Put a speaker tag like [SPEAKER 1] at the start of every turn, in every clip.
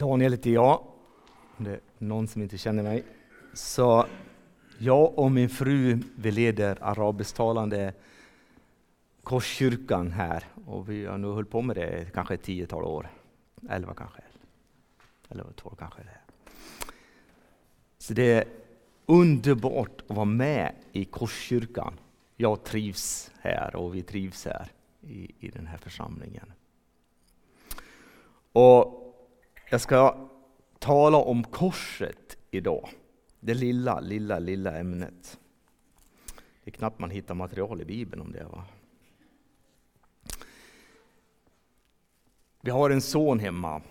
[SPEAKER 1] Daniel heter jag, om det är någon som inte känner mig. Så jag och min fru vi leder arabisktalande Korskyrkan här och vi har nu hållit på med det kanske ett tiotal år, elva kanske, eller tolv kanske. Det. Så det är underbart att vara med i Korskyrkan. Jag trivs här och vi trivs här i, i den här församlingen. Och jag ska tala om korset idag. Det lilla, lilla, lilla ämnet. Det är knappt man hittar material i Bibeln om det. Va? Vi har en son hemma.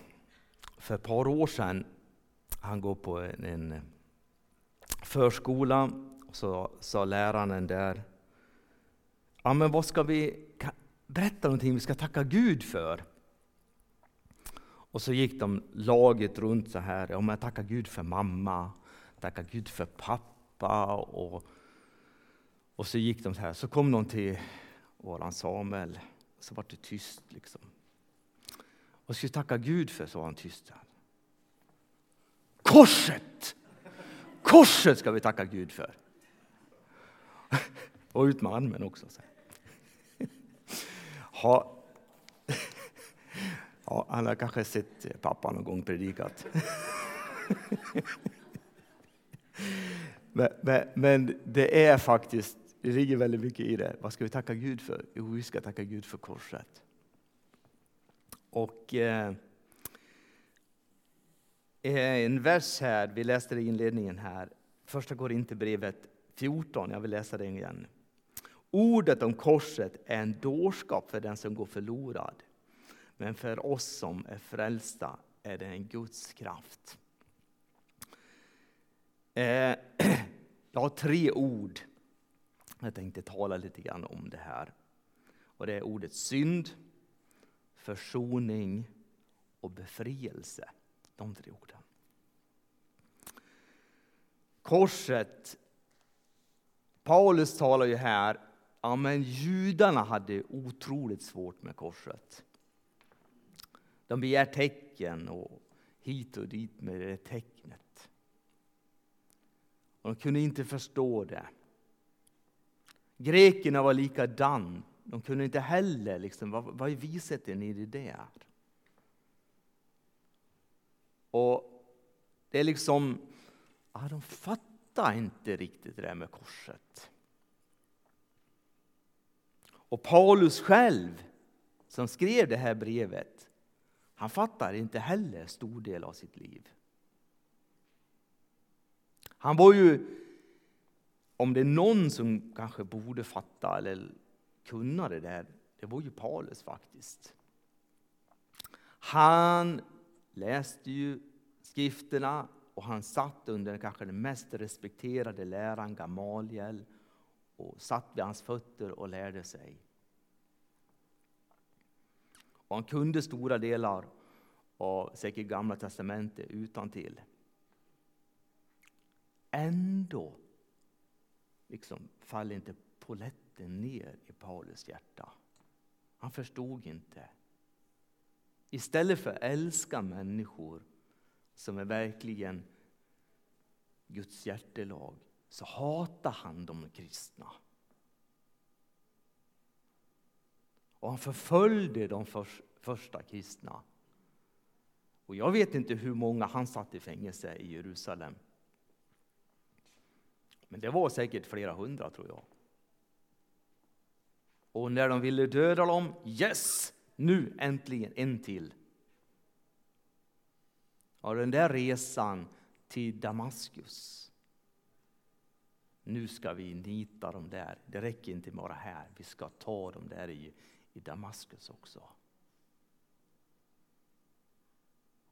[SPEAKER 1] För ett par år sedan, han går på en, en förskola, så sa läraren där, ja men vad ska vi, berätta någonting vi ska tacka Gud för. Och så gick de laget runt så här. Ja, men tacka Gud för mamma, tacka Gud för pappa. Och, och så gick de så här. Så kom någon till våran Samuel. Så var det tyst liksom. Vad ska vi tacka Gud för? sa han tyst. Korset! Korset ska vi tacka Gud för. Och ut med armen också. Så. Ha. Ja, han har kanske sett eh, pappa någon gång predikat. men, men, men, det är faktiskt, det ligger väldigt mycket i det. Vad ska vi tacka Gud för? Jo, vi ska tacka Gud för korset. Och eh, eh en vers här, vi läste det i inledningen här, första går inte brevet 14, jag vill läsa det igen. Ordet om korset är en dårskap för den som går förlorad. Men för oss som är frälsta är det en Guds kraft. Eh, jag har tre ord. Jag tänkte tala lite grann om det här. Och det är ordet synd, försoning och befrielse. De tre orden. Korset. Paulus talar ju här, ja men judarna hade otroligt svårt med korset. De begär tecken och hit och dit med det tecknet. Och de kunde inte förstå det. Grekerna var likadan. De kunde inte heller, liksom, vad, vad är visheten i det där? Och det är liksom, ja, de fattar inte riktigt det där med korset. Och Paulus själv, som skrev det här brevet, han fattar inte heller stor del av sitt liv. Han var ju, om det är någon som kanske borde fatta eller kunna det där, det var ju Paulus faktiskt. Han läste ju skrifterna och han satt under kanske den mest respekterade läraren Gamaliel och satt vid hans fötter och lärde sig. Och han kunde stora delar av säkert Gamla testamentet utan till. Ändå liksom faller inte poletten ner i Paulus hjärta. Han förstod inte. Istället för att älska människor som är verkligen Guds hjärtelag så hatar han de kristna. Och han förföljde de första kristna. Och jag vet inte hur många han satt i fängelse i Jerusalem. Men det var säkert flera hundra tror jag. Och när de ville döda dem, yes, nu äntligen en till. Och den där resan till Damaskus. Nu ska vi nita dem där. Det räcker inte bara här, vi ska ta dem där i, i Damaskus också.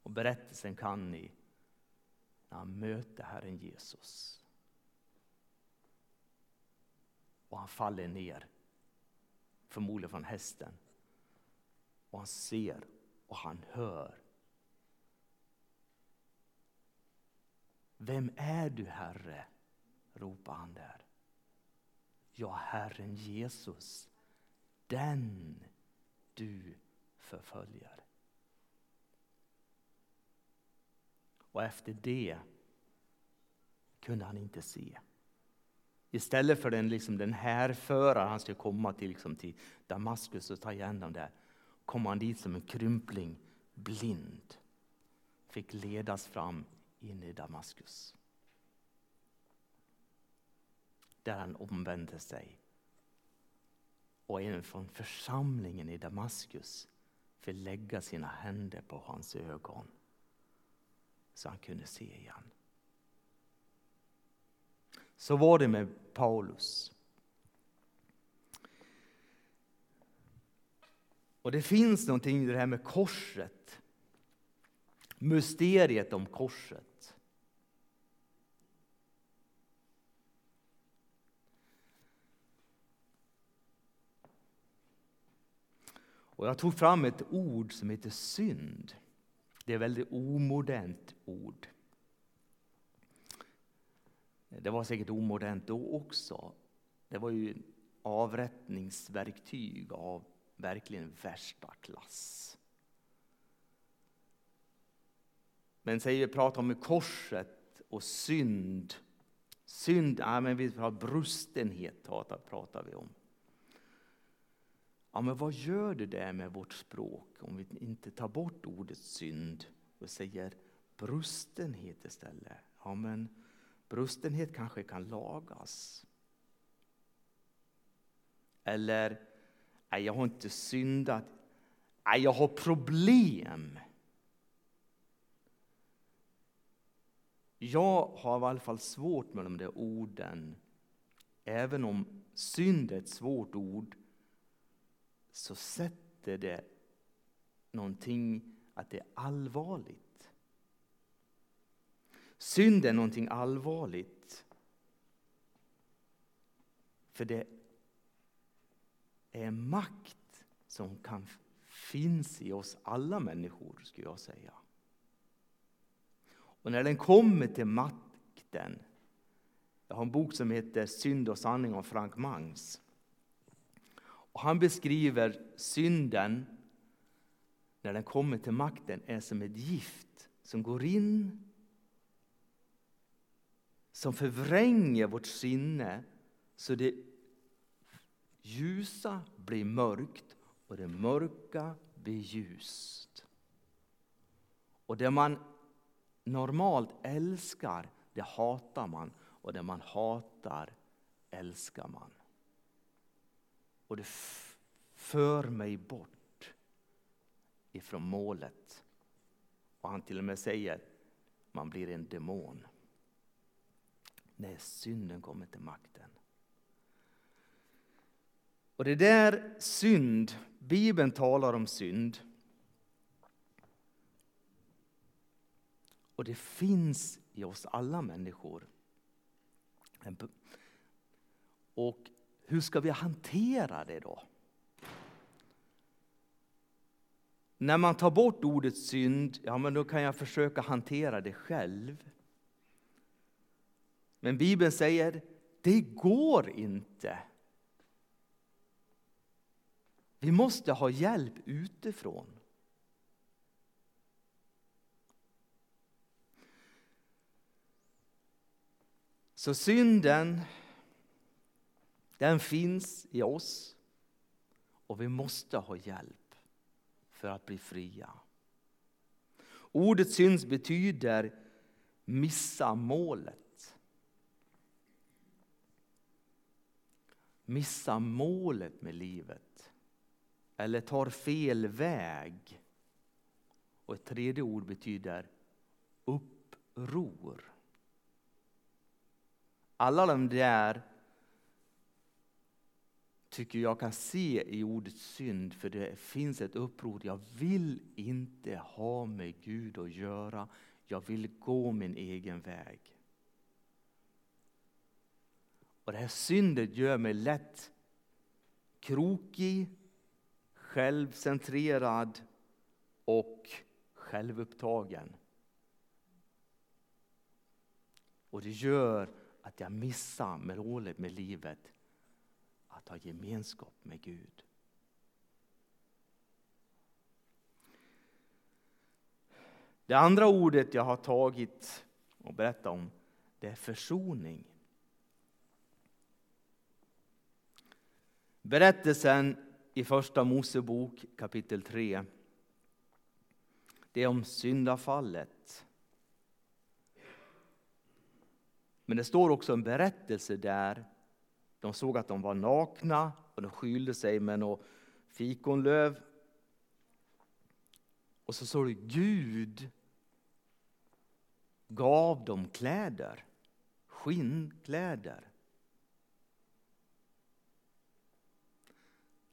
[SPEAKER 1] Och berättelsen kan ni när han möter Herren Jesus. Och han faller ner, förmodligen från hästen. Och han ser och han hör. Vem är du, Herre? ropar han där. Ja, Herren Jesus, den du förföljer. Och efter det kunde han inte se. Istället för den, liksom, den härförare han skulle komma till, liksom, till Damaskus och ta igen dem där, kom han dit som en krympling, blind. Fick ledas fram in i Damaskus. Där han omvände sig. Och en från församlingen i Damaskus fick lägga sina händer på hans ögon så han kunde se igen. Så var det med Paulus. Och det finns någonting i det här med korset. Mysteriet om korset. Och jag tog fram ett ord som heter synd. Det är ett väldigt omodernt ord. Det var säkert omodernt då också. Det var ju avrättningsverktyg av verkligen värsta klass. Men säger vi pratar om korset och synd. Synd, ja, men vi pratar, brustenhet pratar vi om. Ja, men vad gör det där med vårt språk om vi inte tar bort ordet synd och säger brustenhet istället? Ja, men brustenhet kanske kan lagas. Eller, nej, jag har inte syndat. Nej, jag har problem. Jag har i alla fall svårt med de där orden. Även om synd är ett svårt ord så sätter det någonting att det är allvarligt. Synd är någonting allvarligt. För det är makt som kan finns i oss alla människor, skulle jag säga. Och när den kommer till makten, jag har en bok som heter Synd och sanning av Frank Mangs. Och han beskriver synden, när den kommer till makten, är som ett gift som går in, som förvränger vårt sinne så det ljusa blir mörkt och det mörka blir ljust. Och det man normalt älskar, det hatar man och det man hatar älskar man och det för mig bort ifrån målet. Och han till och med säger man blir en demon när synden kommer till makten. Och det där synd, Bibeln talar om synd. Och det finns i oss alla människor. Och hur ska vi hantera det då? När man tar bort ordet synd, ja men då kan jag försöka hantera det själv. Men Bibeln säger, det går inte. Vi måste ha hjälp utifrån. Så synden den finns i oss och vi måste ha hjälp för att bli fria. Ordet syns betyder missa målet. Missa målet med livet. Eller tar fel väg. Och ett tredje ord betyder uppror. Alla de där tycker jag kan se i ordet synd, för det finns ett uppror. Jag vill inte ha med Gud att göra. Jag vill gå min egen väg. Och det här syndet gör mig lätt krokig, självcentrerad och självupptagen. Och det gör att jag missar målet med livet att ha gemenskap med Gud. Det andra ordet jag har tagit och berättat om, det är försoning. Berättelsen i Första Mosebok kapitel 3, det är om syndafallet. Men det står också en berättelse där. De såg att de var nakna och de skylde sig med något fikonlöv. Och så såg du Gud gav dem kläder, skinnkläder.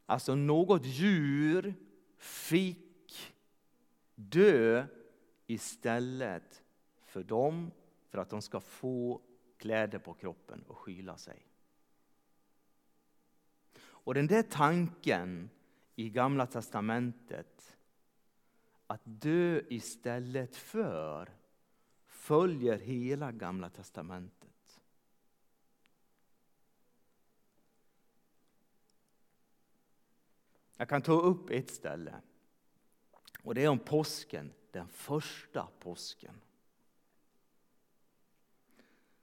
[SPEAKER 1] Alltså något djur fick dö istället för dem för att de ska få kläder på kroppen och skyla sig. Och den där tanken i Gamla testamentet att dö istället för följer hela Gamla testamentet. Jag kan ta upp ett ställe. Och Det är om påsken, den första påsken.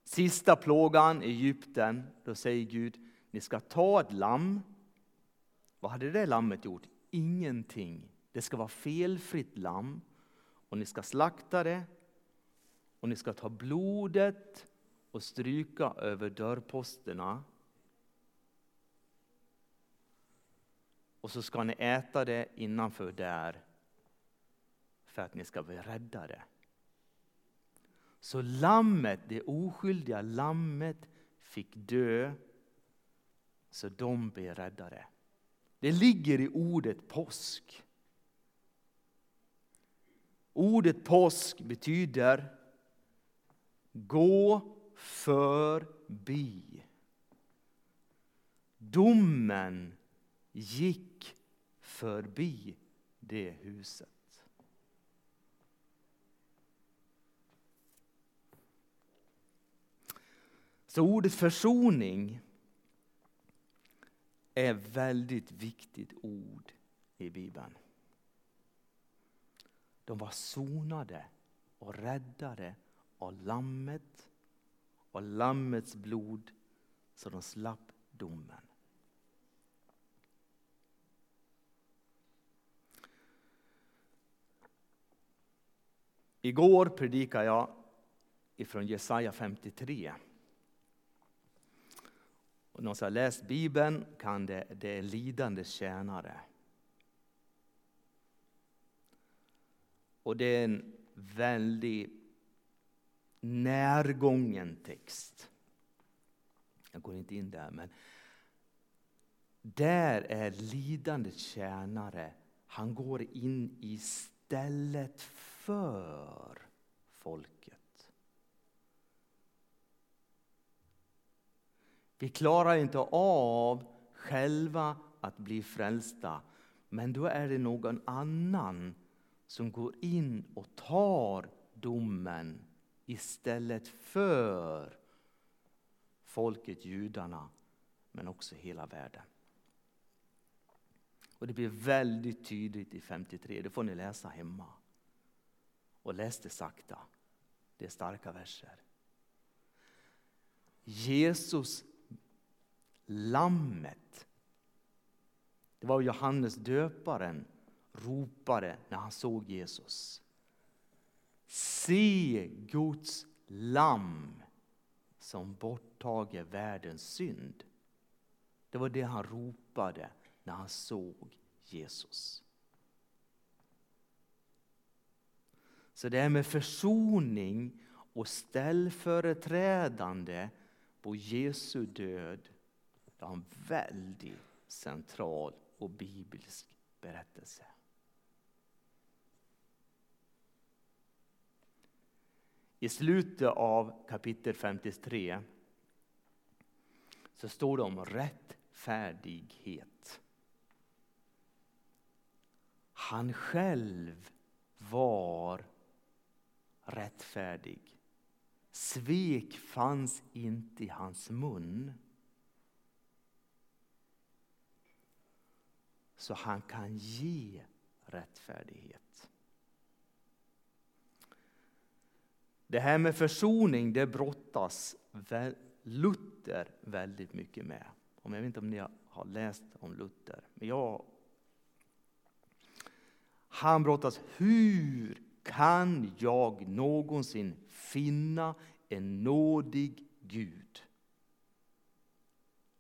[SPEAKER 1] Sista plågan i Egypten, då säger Gud, ni ska ta ett lamm. Vad hade det lammet gjort? Ingenting. Det ska vara felfritt lamm. Och ni ska slakta det och ni ska ta blodet och stryka över dörrposterna. Och så ska ni äta det innanför där för att ni ska bli räddade. Så lammet, det oskyldiga lammet fick dö så de blev räddade. Det ligger i ordet påsk. Ordet påsk betyder gå förbi. Domen gick förbi det huset. Så ordet försoning är ett väldigt viktigt ord i Bibeln. De var sonade och räddade av lammet och lammets blod så de slapp domen. Igår predikade jag ifrån Jesaja 53. Och någon som har läst Bibeln kan det, det är lidande tjänare. Och det är en väldigt närgången text. Jag går inte in där, men där är lidandets tjänare, han går in istället för folket. Vi klarar inte av själva att bli frälsta, men då är det någon annan som går in och tar domen istället för folket judarna, men också hela världen. Och Det blir väldigt tydligt i 53, det får ni läsa hemma. Och läs det sakta, det är starka verser. Jesus, lammet. Det var Johannes döparen ropade när han såg Jesus. Se Guds lamm som borttager världens synd. Det var det han ropade när han såg Jesus. Så det är med försoning och ställföreträdande på Jesu död. Det har en väldigt central och biblisk berättelse. I slutet av kapitel 53 så står det om rättfärdighet. Han själv var rättfärdig. Svek fanns inte i hans mun. Så han kan ge rättfärdighet. Det här med försoning, det brottas Luther väldigt mycket med. jag vet inte om ni har läst om Luther, men jag han brottas. Hur kan jag någonsin finna en nådig Gud?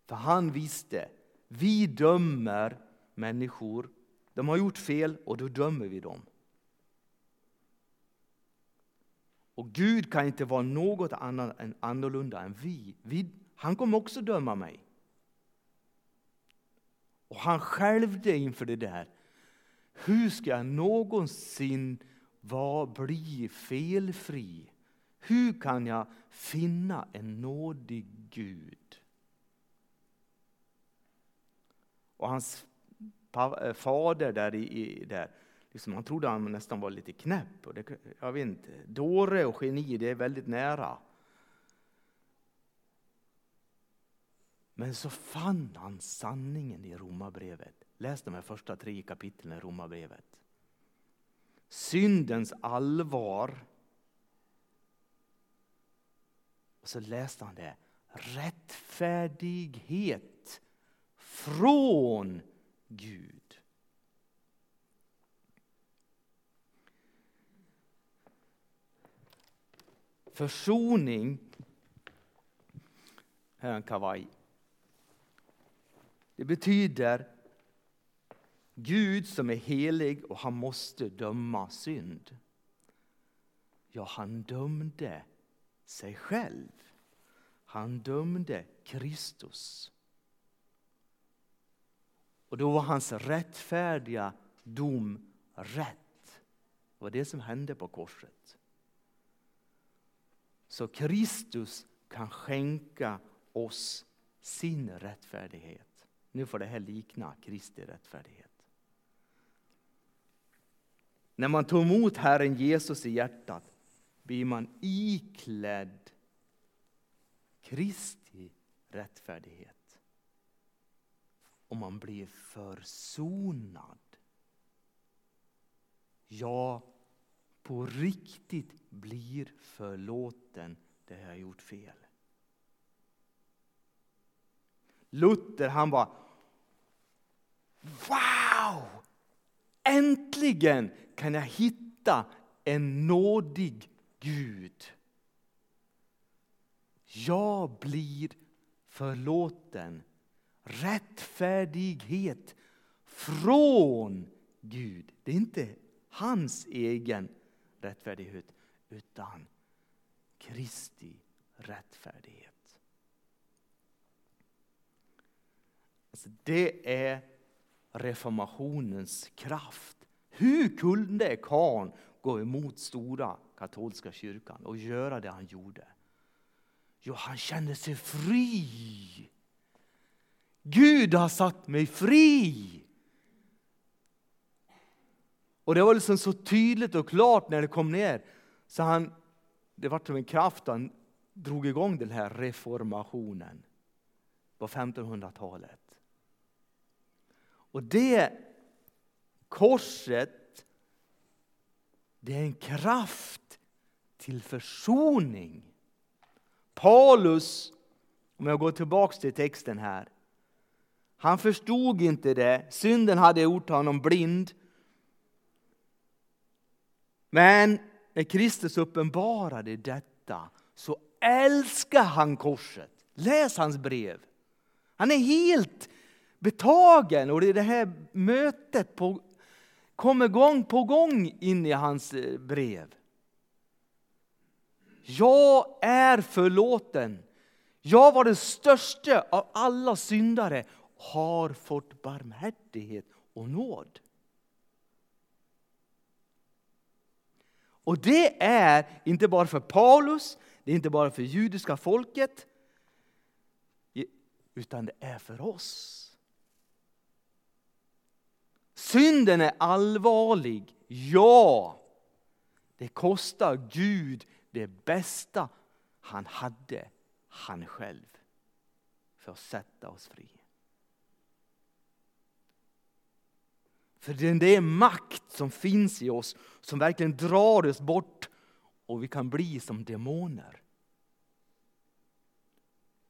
[SPEAKER 1] För han visste, vi dömer människor. De har gjort fel och då dömer vi dem. Och Gud kan inte vara något annat än annorlunda än vi. vi han kommer också döma mig. Och han skälvde inför det där. Hur ska jag någonsin var, bli felfri? Hur kan jag finna en nådig Gud? Och hans Eh, fader där, i, där liksom, han trodde han nästan var lite knäpp. Och det, jag vet inte, dåre och geni, det är väldigt nära. Men så fann han sanningen i Romarbrevet. Läs de här första tre kapitlen i Romarbrevet. Syndens allvar. Och så läste han det. Rättfärdighet från Gud. Försoning. Här är en kavaj. Det betyder Gud som är helig och han måste döma synd. Ja, han dömde sig själv. Han dömde Kristus. Och då var hans rättfärdiga dom rätt. Det var det som hände på korset. Så Kristus kan skänka oss sin rättfärdighet. Nu får det här likna Kristi rättfärdighet. När man tar emot Herren Jesus i hjärtat blir man iklädd Kristi rättfärdighet. Och man blir försonad. Ja, på riktigt blir förlåten det jag gjort fel. Luther han var Wow! Äntligen kan jag hitta en nådig Gud. Jag blir förlåten. Rättfärdighet från Gud. Det är inte hans egen rättfärdighet utan Kristi rättfärdighet. Alltså det är reformationens kraft. Hur kunde karln gå emot stora katolska kyrkan och göra det han gjorde? Jo, han kände sig fri. Gud har satt mig fri. Och det var liksom så tydligt och klart när det kom ner. Så han, det var som en kraft han drog igång den här reformationen på 1500-talet. Och det korset, det är en kraft till försoning. Paulus, om jag går tillbaka till texten här. Han förstod inte det. Synden hade gjort honom blind. Men när Kristus uppenbarade detta så älskar han korset. Läs hans brev. Han är helt betagen och det är det här mötet på, kommer gång på gång in i hans eh, brev. Jag är förlåten. Jag var den största av alla syndare har fått barmhärtighet och nåd. Och det är inte bara för Paulus, det är inte bara för judiska folket, utan det är för oss. Synden är allvarlig, ja. Det kostar Gud det bästa han hade, han själv, för att sätta oss fria. För det är makt som finns i oss som verkligen drar oss bort och vi kan bli som demoner.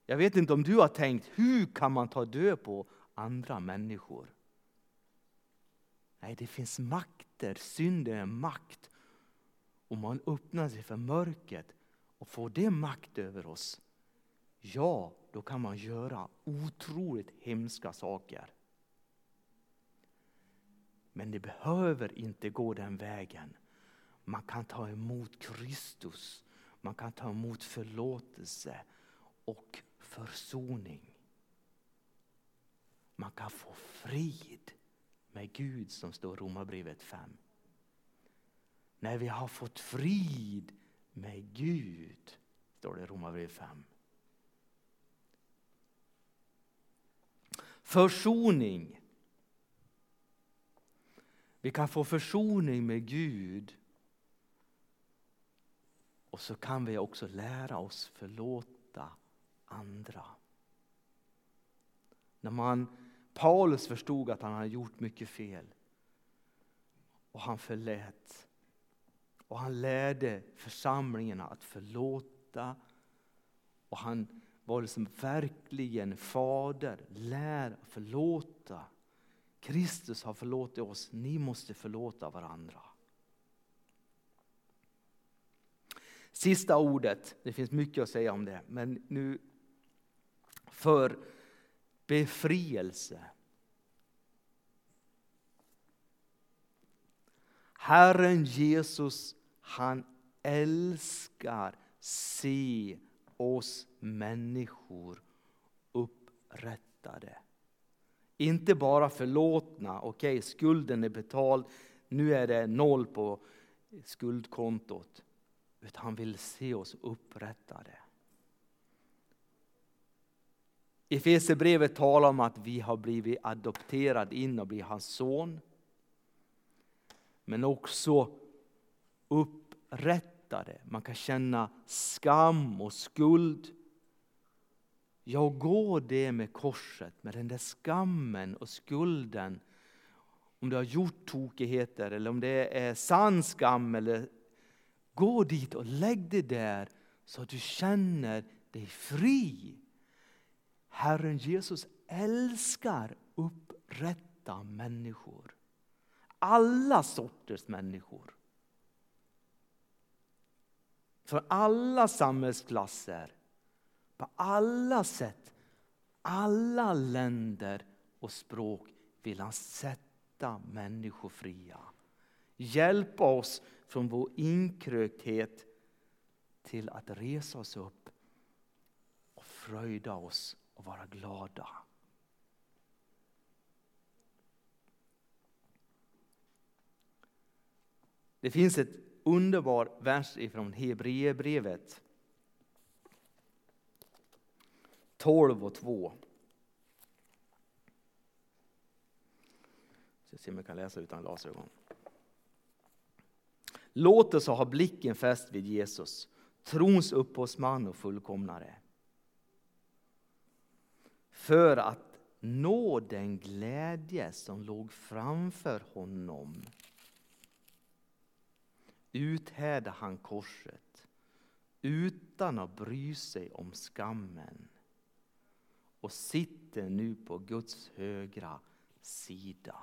[SPEAKER 1] Jag vet inte om du har tänkt, hur kan man ta död på andra människor? Nej, det finns makter, synden är makt. Om man öppnar sig för mörkret och får det makt över oss, ja, då kan man göra otroligt hemska saker. Men det behöver inte gå den vägen. Man kan ta emot Kristus, man kan ta emot förlåtelse och försoning. Man kan få frid med Gud som står i Romarbrevet 5. När vi har fått frid med Gud, står det i Romarbrevet 5. Försoning. Vi kan få försoning med Gud. Och så kan vi också lära oss förlåta andra. När man, Paulus förstod att han hade gjort mycket fel och han förlät. Och han lärde församlingarna att förlåta och han var liksom verkligen fader, lär förlåta. Kristus har förlåtit oss, ni måste förlåta varandra. Sista ordet, det finns mycket att säga om det, men nu för befrielse. Herren Jesus, han älskar se oss människor upprättade. Inte bara förlåtna, okej okay, skulden är betald, nu är det noll på skuldkontot. Utan han vill se oss upprättade. I Efesierbrevet talar om att vi har blivit adopterade in och blivit hans son. Men också upprättade. Man kan känna skam och skuld. Jag går det med korset, med den där skammen och skulden. Om du har gjort tokigheter eller om det är sann skam. Eller, gå dit och lägg det där så att du känner dig fri. Herren Jesus älskar upprätta människor. Alla sorters människor. För alla samhällsklasser, på alla sätt, alla länder och språk vill han sätta människor fria. Hjälpa oss från vår inkrökthet till att resa oss upp och fröjda oss och vara glada. Det finns ett underbar vers ifrån Hebreerbrevet 12 och 2. Jag ska se om jag kan läsa utan glasögon. Låt oss ha blicken fäst vid Jesus, trons upphovsman och fullkomnare för att nå den glädje som låg framför honom uthärdade han korset utan att bry sig om skammen och sitter nu på Guds högra sida.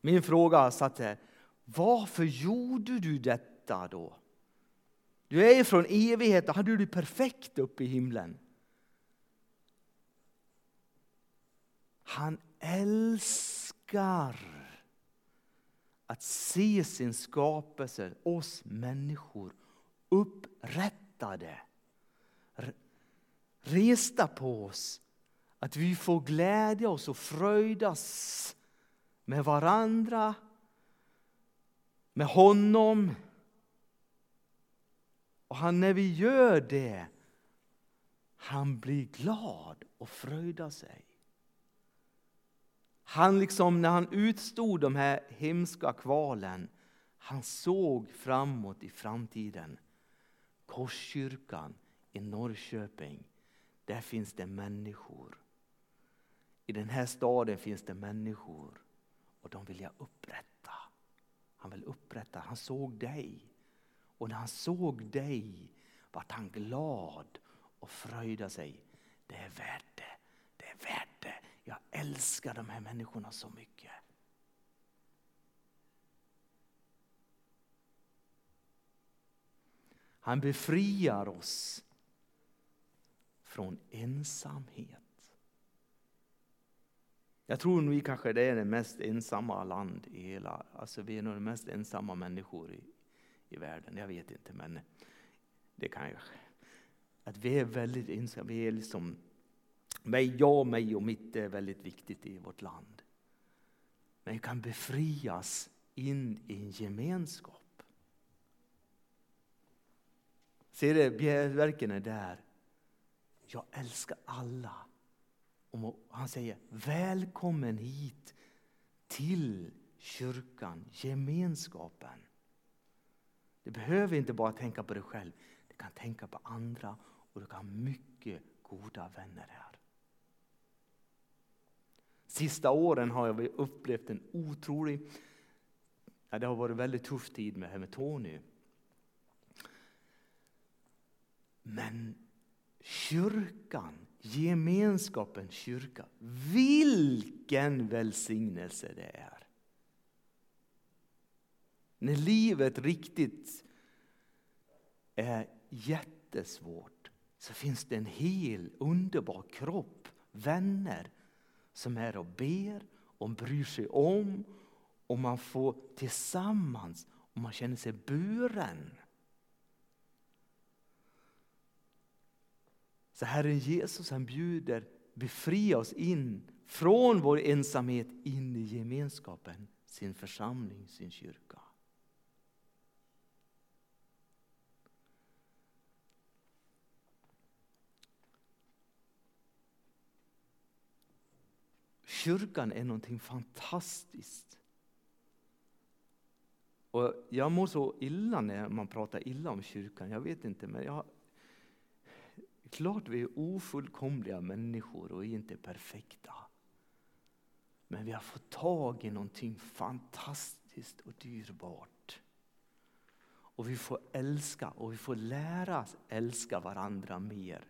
[SPEAKER 1] Min fråga satt här, varför gjorde du detta då? Du är ju från evigheten, hade du det perfekt uppe i himlen. Han älskar att se sin skapelse, oss människor, upprättade. Resta på oss, att vi får glädja oss och fröjdas med varandra, med honom, och han, när vi gör det, han blir glad och fröjdar sig. Han liksom, när han utstod de här hemska kvalen, han såg framåt i framtiden. Korskyrkan i Norrköping, där finns det människor. I den här staden finns det människor och de vill jag upprätta. Han vill upprätta, han såg dig. Och när han såg dig vart han glad och fröjda sig. Det är värt det, det är värt det. Jag älskar de här människorna så mycket. Han befriar oss från ensamhet. Jag tror nog vi kanske det är det mest ensamma land i hela, alltså vi är nog de mest ensamma människor i, i världen. Jag vet inte men det kan jag. Att vi är väldigt ensamma, vi är liksom, mig, jag, mig och mitt är väldigt viktigt i vårt land. Men vi kan befrias in i en gemenskap. Ser du, bjälverken är där. Jag älskar alla. Och han säger välkommen hit till kyrkan, gemenskapen. Du behöver inte bara tänka på dig själv, du kan tänka på andra och du kan ha mycket goda vänner här. Sista åren har jag upplevt en otrolig, ja, det har varit en väldigt tuff tid med, med Tony. Men kyrkan gemenskapen kyrka. Vilken välsignelse det är. När livet riktigt är jättesvårt så finns det en hel underbar kropp, vänner som är och ber och bryr sig om och man får tillsammans och man känner sig buren. Så Herren Jesus han bjuder befria oss in från vår ensamhet in i gemenskapen, sin församling, sin kyrka. Kyrkan är någonting fantastiskt. Och jag mår så illa när man pratar illa om kyrkan. Jag vet inte, men jag Klart vi är ofullkomliga människor och är inte perfekta. Men vi har fått tag i någonting fantastiskt och dyrbart. Och vi får älska och vi får lära oss älska varandra mer.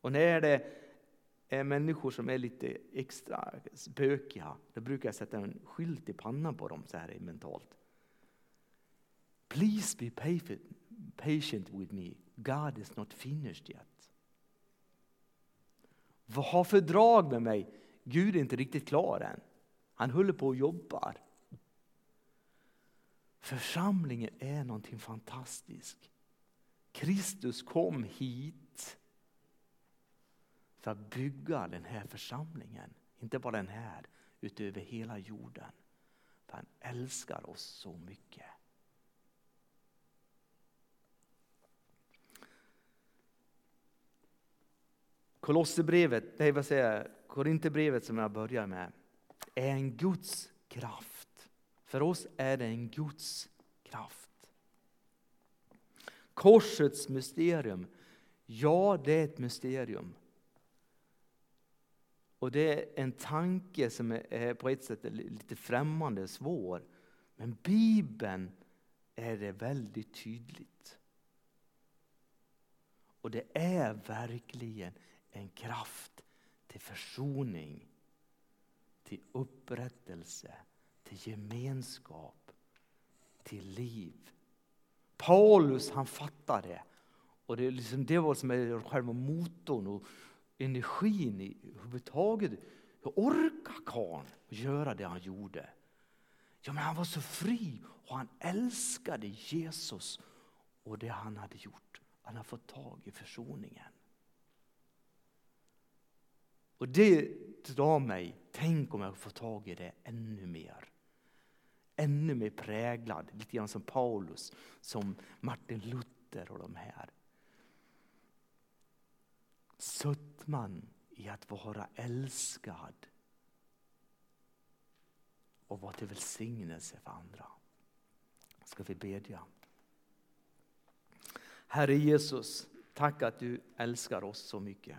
[SPEAKER 1] Och när det är människor som är lite extra bökiga, då brukar jag sätta en skylt i pannan på dem så här mentalt. Please be patient with me. God is not finished yet. Vad har för drag med mig? Gud är inte riktigt klar än. Han håller på och jobbar. Församlingen är någonting fantastiskt. Kristus kom hit för att bygga den här församlingen. Inte bara den här, utöver hela jorden. För han älskar oss så mycket. Kolosserbrevet, nej vad säger jag, Korinthierbrevet som jag börjar med, är en Guds kraft. För oss är det en Guds kraft. Korsets mysterium, ja det är ett mysterium. Och det är en tanke som är på ett sätt lite främmande, svår. Men Bibeln är det väldigt tydligt. Och det är verkligen en kraft till försoning, till upprättelse, till gemenskap, till liv. Paulus han fattade det. Och det, är liksom det var som är själva motorn och energin i överhuvudtaget. Hur orkar karln göra det han gjorde? Ja, men han var så fri och han älskade Jesus och det han hade gjort. Han har fått tag i försoningen. Och det drar mig, tänk om jag får tag i det ännu mer. Ännu mer präglad, lite grann som Paulus, som Martin Luther och de här. Sötman i att vara älskad och vara till välsignelse för andra. Ska vi bedja. Herre Jesus, tack att du älskar oss så mycket.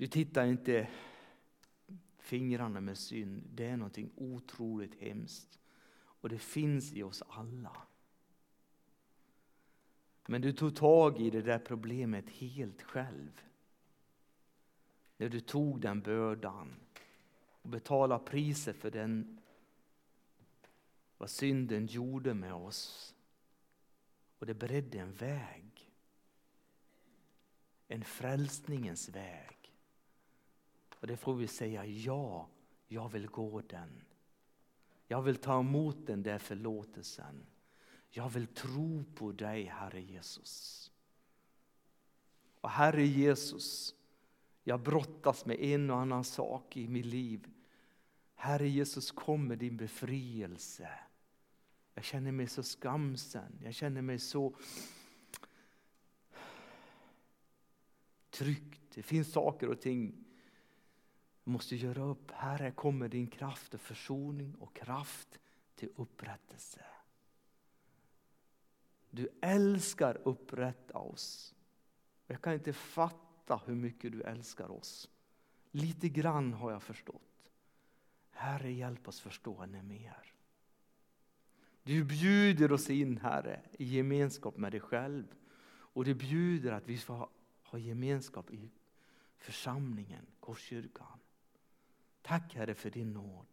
[SPEAKER 1] Du tittar inte fingrarna med synd, det är någonting otroligt hemskt. Och det finns i oss alla. Men du tog tag i det där problemet helt själv. När du tog den bördan och betalade priset för den vad synden gjorde med oss. Och det beredde en väg. En frälsningens väg. Och det får vi säga ja, jag vill gå den. Jag vill ta emot den där förlåtelsen. Jag vill tro på dig, Herre Jesus. Och Herre Jesus, jag brottas med en och annan sak i mitt liv. Herre Jesus, kom med din befrielse. Jag känner mig så skamsen, jag känner mig så tryggt. Det finns saker och ting jag måste göra upp. Herre, kommer din kraft och försoning och kraft till upprättelse. Du älskar upprätta oss. Jag kan inte fatta hur mycket du älskar oss. Lite grann har jag förstått. Herre, hjälp oss förstå ännu mer. Du bjuder oss in, Herre, i gemenskap med dig själv. Och du bjuder att vi ska ha gemenskap i församlingen, Korskyrkan. Tack Herre för din nåd.